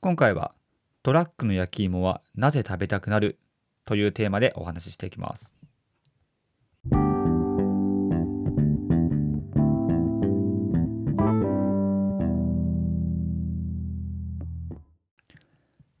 今回はトラックの焼き芋はなぜ食べたくなるというテーマでお話ししていきます。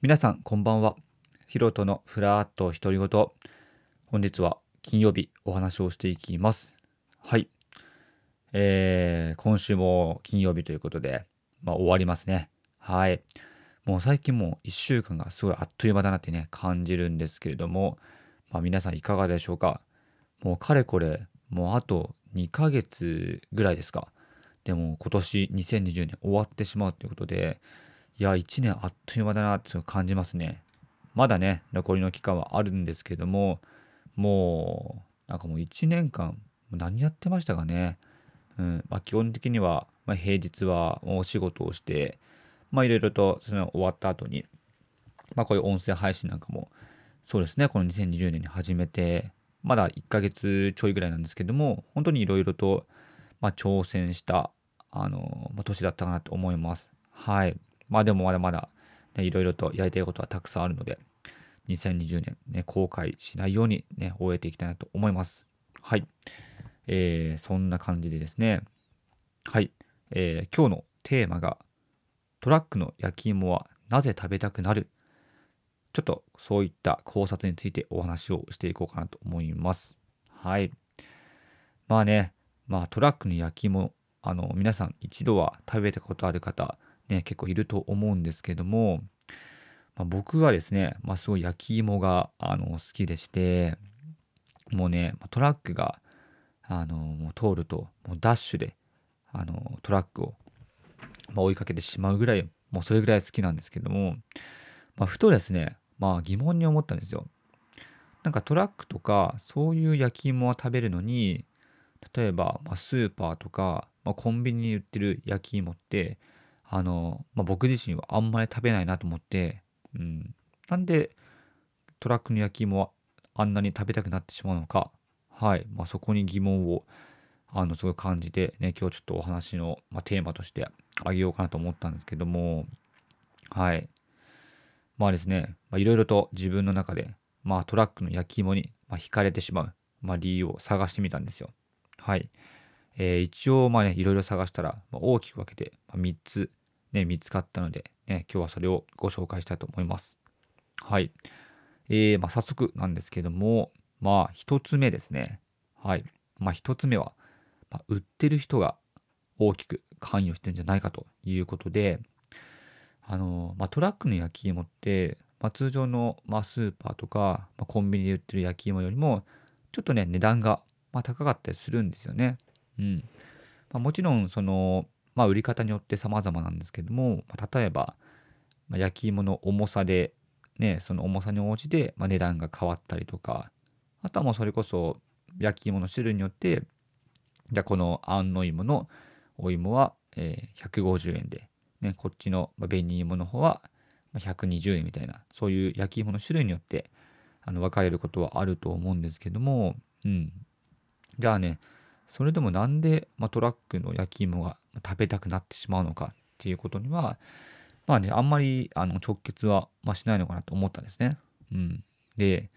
皆さんこんばんは。ヒロトのフラーっと独り言。本日は金曜日お話をしていきます。はい。えー、今週も金曜日ということで、まあ、終わりますね。はい。もう最近もう1週間がすごいあっという間だなってね感じるんですけれども、まあ、皆さんいかがでしょうか？もうかれこれもうあと2ヶ月ぐらいですか？でも今年2020年終わってしまうということでいや、1年あっという間だなって感じますね。まだね、残りの期間はあるんですけれども、もう、なんかもう1年間、何やってましたかね。うんまあ、基本的には、平日はお仕事をして、まあいろいろとその終わった後に、まあこういう音声配信なんかも、そうですね、この2020年に始めて、まだ1ヶ月ちょいぐらいなんですけども、本当にいろいろと、まあ、挑戦した、あの、まあ、年だったかなと思います。はい。まあでもまだまだ、ね、いろいろとやりたいことはたくさんあるので、2020年ね、後悔しないようにね、終えていきたいなと思います。はい。えー、そんな感じでですね、はい。えー、今日のテーマが、トラックの焼き芋はなぜ食べたくなる？ちょっとそういった考察についてお話をしていこうかなと思います。はい。まあね、まあトラックの焼き芋、あの、皆さん一度は食べたことある方、ね、結構いると思うんですけども、まあ、僕はですね、まあ、すごい焼き芋があの好きでして、もうね、トラックがあのもう通ると、もうダッシュであのトラックを、まあ、追いかけてしまうぐらい、もうそれぐらい好きなんですけども、まあ、ふとですね、まあ疑問に思ったんですよ。なんかトラックとかそういう焼き芋を食べるのに例えば、ま、スーパーとか、ま、コンビニに売ってる焼き芋ってあの、ま、僕自身はあんまり食べないなと思って、うん、なんでトラックの焼き芋はあんなに食べたくなってしまうのか、はい、まあ、そこに疑問をあのすごい感じて、ね、今日ちょっとお話の、まあ、テーマとしてあげようかなと思ったんですけども、はい。まあですね、いろいろと自分の中で、まあ、トラックの焼き芋に、まあ、惹かれてしまう、まあ、理由を探してみたんですよ。はい。えー、一応、まあね、いろいろ探したら、まあ、大きく分けて、まあ、3つね、見つかったので、ね、今日はそれをご紹介したいと思います。はい。えー、まあ、早速なんですけども、まあ、一つ目ですね。はい。まあ、一つ目は、まあ、売ってる人が大きく関与してるんじゃないかということで、あの、まあ、トラックの焼き芋って、まあ、通常の、まあ、スーパーとか、まあ、コンビニで売ってる焼き芋よりも、ちょっとね、値段が、まあ、高かったりするんですよね。うん。まあ、もちろん、その、まあ、売り方によって様々なんですけども、まあ、例えば、まあ、焼き芋の重さで、ね、その重さに応じて、まあ、値段が変わったりとか、あとはもうそれこそ焼き芋の種類によって、じゃあこの安の芋のお芋は、えー、150円で、ね、こっちの紅芋の方は120円みたいな、そういう焼き芋の種類によってあの分かれることはあると思うんですけども、うん。じゃあね、それでもなんで、ま、トラックの焼き芋が食べたくなってしまうのかっていうことには、まあね、あんまりあの直結は、ま、しないのかなと思ったんですね。うん。で、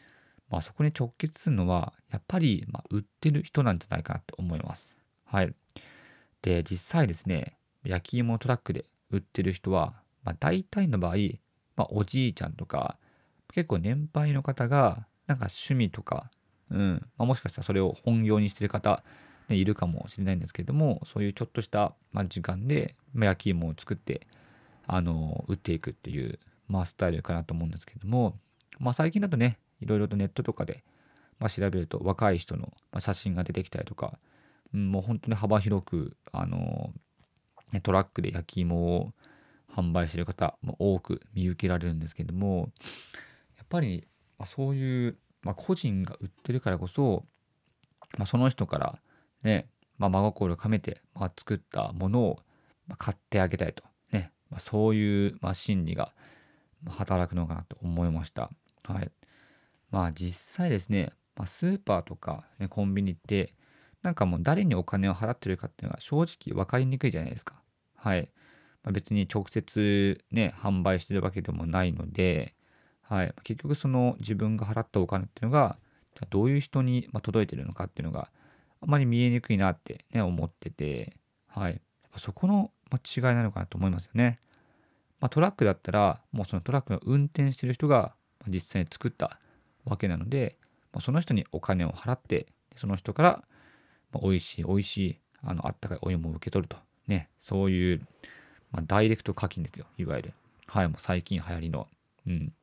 まあ、そこに直結するのは、やっぱり、ま、売ってる人なんじゃないかなと思います。はい。で、実際ですね、焼き芋トラックで売ってる人は、まあ、大体の場合、まあ、おじいちゃんとか、結構年配の方が、なんか趣味とか、うん、まあ、もしかしたらそれを本業にしてる方ね、いるかもしれないんですけれどもそういうちょっとした、ま、時間で、ま、焼き芋を作ってあの売っていくっていう、まあ、スタイルかなと思うんですけども、まあ、最近だとねいろいろとネットとかで、まあ、調べると若い人の写真が出てきたりとか、もう本当に幅広くあの、トラックで焼き芋を販売してる方も多く見受けられるんですけれどもやっぱり、ま、そういう、まあ、個人が売ってるからこそ、まあ、その人からね、まあ、真心を込めて、まあ、作ったものを、買ってあげたいと、ね、まあ、そういう、まあ、心理が働くのかなと思いました。はい。まあ実際ですね、まあ、スーパーとか、ね、コンビニって、なんかもう誰にお金を払ってるかっていうのが正直分かりにくいじゃないですか。はい。まあ、別に直接ね販売してるわけでもないので、はい、結局その自分が払ったお金っていうのがどういう人に届いてるのかっていうのがあまり見えにくいなってね思ってて、はい、そこの違いなのかなと思いますよね。まあ、トラックだったらもうそのトラックの運転してる人が実際に作ったわけなので、ま、その人にお金を払ってその人から、まあ、美味しい美味しいあのあったかいお湯も受け取ると。ねそういう、まあ、ダイレクト課金ですよ。いわゆる。はいもう最近流行りの。うん。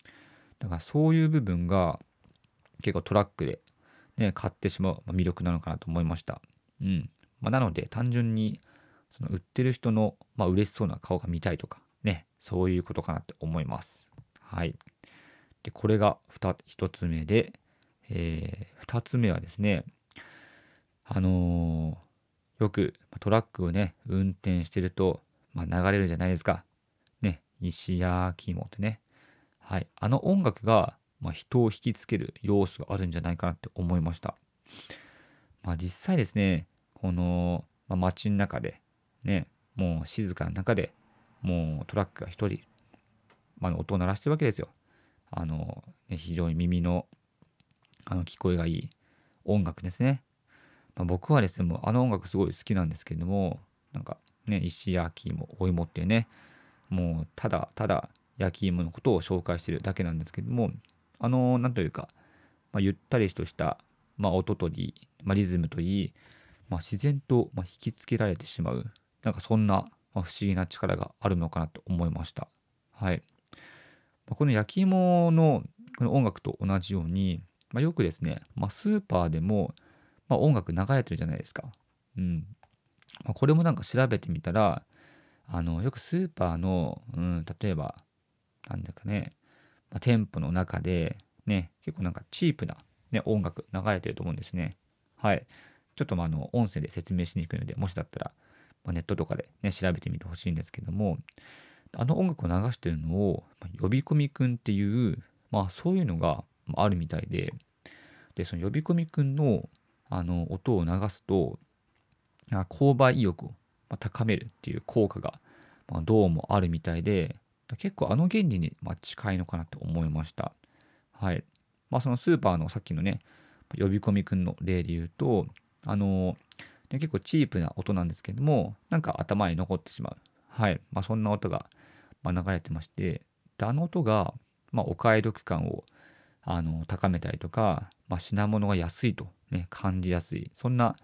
だからそういう部分が結構トラックで、ね、買ってしまう魅力なのかなと思いました。うん。まあ、なので単純にその売ってる人の、まあ、嬉しそうな顔が見たいとかねそういうことかなって思います。はい。でこれが 2, 1つ目で、えー、2つ目はですねあのー、よくトラックをね運転してると、まあ、流れるじゃないですか。ね石焼き芋ってね。はい。あの音楽が、まあ、人を引きつける要素があるんじゃないかなって思いました。まあ実際ですねこの、まあ、街の中でねもう静かな中でもうトラックが一人、まあ、音を鳴らしてるわけですよ。あの、ね、非常に耳のあの聞こえがいい音楽ですね。まあ、僕はですね、もうあの音楽すごい好きなんですけども、なんかね、石焼き芋、お芋っていうね、もうただただ焼き芋のことを紹介してるだけなんですけども、あの、なんというか、まあ、ゆったりとした、まあ、音といい、まあ、リズムといい、まあ、自然と、ま引きつけられてしまう、なんかそんな、不思議な力があるのかなと思いました。はい。この焼き芋のこの音楽と同じように、ま、よくですね、ま、スーパーでも、まあ、音楽流れてるじゃないですか。うんまあ、これもなんか調べてみたらあのよくスーパーの、うん、例えばなんだかね、まあ、店舗の中でね結構なんかチープな、ね、音楽流れてると思うんですね。はい。ちょっとまあの音声で説明しにくいのでもしだったら、まあ、ネットとかで、ね、調べてみてほしいんですけどもあの音楽を流してるのを、ま呼び込みくんっていう、まあそういうのがあるみたいで、で、その呼び込みくんのあの音を流すと、購買意欲を高めるっていう効果が、ま、どうもあるみたいで、結構あの原理に近いのかなと思いました。はい。まあそのスーパーのさっきのね、呼び込みくんの例で言うと、あの、ね、結構チープな音なんですけども、なんか頭に残ってしまう。はい。まあそんな音がま、流れてましてあの音が、ま、お買い得感をあの高めたりとか、まあ、品物が安いと、ね、感じやすい。そんな、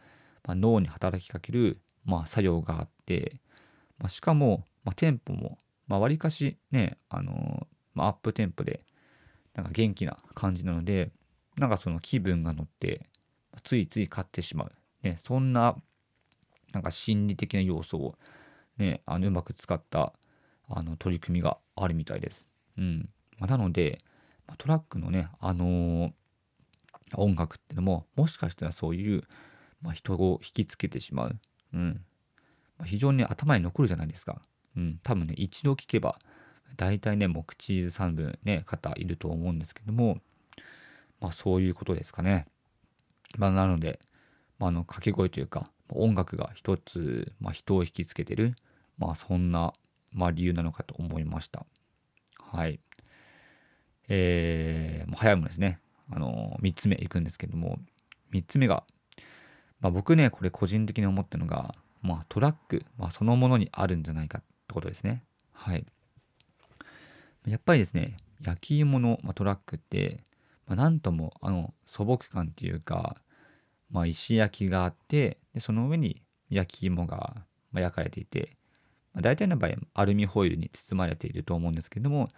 まあ、脳に働きかける、まあ、作用があって、まあ、しかも、まあ、店舗もわり、かしねあの、まあ、アップテンポでなんか元気な感じなのでなんかその気分が乗ってついつい買ってしまう、ね、そんななんか心理的な要素を、ね、あのうまく使ったあの取り組みがあるみたいです。うん。まあ、なのでまトラックのね、あのー、音楽っていうのももしかしたらそういう、まあ、人を引きつけてしまう、うんまあ、非常に頭に残るじゃないですか。うん、多分ね一度聞けば大体ねもう口ずさむね方いると思うんですけどもまあそういうことですかね。まあ、なので、まあ、の掛け声というか音楽が一つ、まあ、人を引きつけてるまあそんなまあ、理由なのかと思いました。はい。えー、もう早いものですね。あの、3つ目いくんですけども、3つ目が、まあ、僕ね、これ個人的に思ったのが、まあ、トラック、まあ、そのものにあるんじゃないかってことですね。はい。やっぱりですね、焼き芋の、まあ、トラックって、まあ、なんともあの素朴感っていうか、まあ、石焼きがあってでその上に焼き芋が焼かれていてまあ、大体の場合アルミホイルに包まれていると思うんですけども、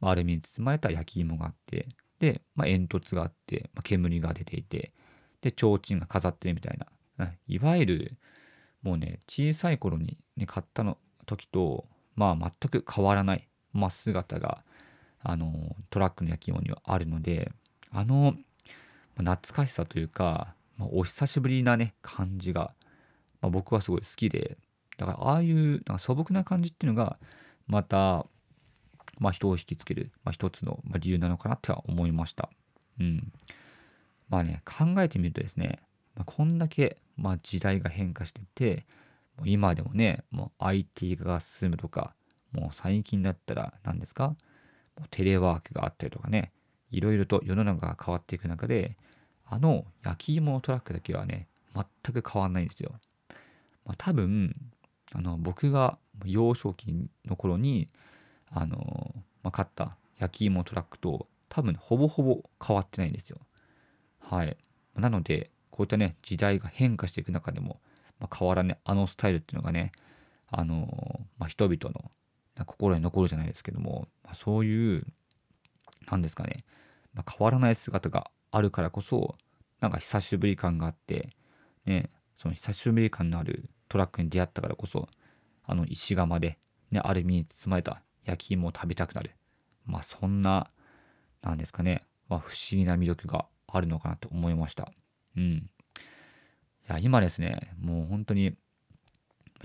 まあ、アルミに包まれた焼き芋があってで、まあ、煙突があって、まあ、煙が出ていてで提灯が飾ってるみたいな、いわゆるもうね小さい頃に、ね、買ったの時とまあ全く変わらない、まあ、姿があのトラックの焼き芋にはあるのであの、まあ、懐かしさというか、まあ、お久しぶりなね感じが、まあ、僕はすごい好きでだからああいう素朴な感じっていうのがまた、まあ、人を引きつける、まあ、一つの理由なのかなっては思いました。うん。まあね考えてみるとですね、まあ、こんだけ、まあ、時代が変化しててもう今でもねもう IT 化が進むとかもう最近だったら何ですかもうテレワークがあったりとかね、いろいろと世の中が変わっていく中で、あの焼き芋のトラックだけはね、全く変わんないんですよ。まあ、多分、あの僕が幼少期の頃に、あのまあ、買った焼き芋トラックと多分ほぼほぼ変わってないんですよ。はい。なので、こういったね、時代が変化していく中でも、まあ、変わらね、あのスタイルっていうのがね、あのまあ、人々の心に残るじゃないですけども、まあ、そういう、なんですかね、まあ、変わらない姿があるからこそ、なんか久しぶり感があって、ね、その久しぶり感のあるトラックに出会ったからこそ、あの石窯で、ね、アルミに包まれた焼き芋を食べたくなる。まあそんな、なんですかね、まあ、不思議な魅力があるのかなと思いました。うん。いや、今ですね、もう本当に、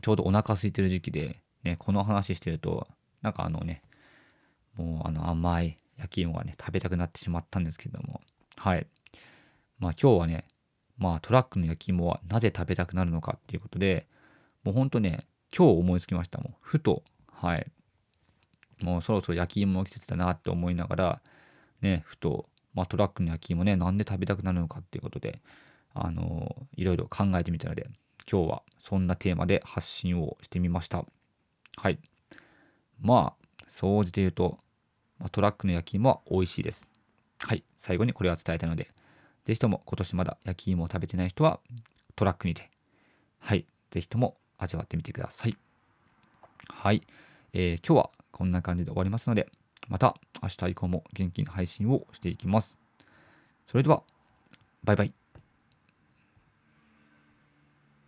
ちょうどお腹空いてる時期で、ね、この話してると、なんかあのね、もうあの甘い焼き芋がね、食べたくなってしまったんですけども、はい。まあ今日はね、まあトラックの焼き芋はなぜ食べたくなるのかっていうことで、もうほんとね、今日思いつきました。もうふと、はい。もうそろそろ焼き芋の季節だなって思いながら、ね、ふと、まあ、トラックの焼き芋ね、なんで食べたくなるのかっていうことで、あのー、いろいろ考えてみたので、今日はそんなテーマで発信をしてみました。はい。まあ、総じて言うと、ま、トラックの焼き芋は美味しいです。はい。最後にこれは伝えたので、ぜひとも今年まだ焼き芋を食べてない人は、トラックにて、はい。ぜひとも味わってみてください。はい。えー、今日はこんな感じで終わりますので、また明日以降も元気に配信をしていきます。それでは、バイバイ。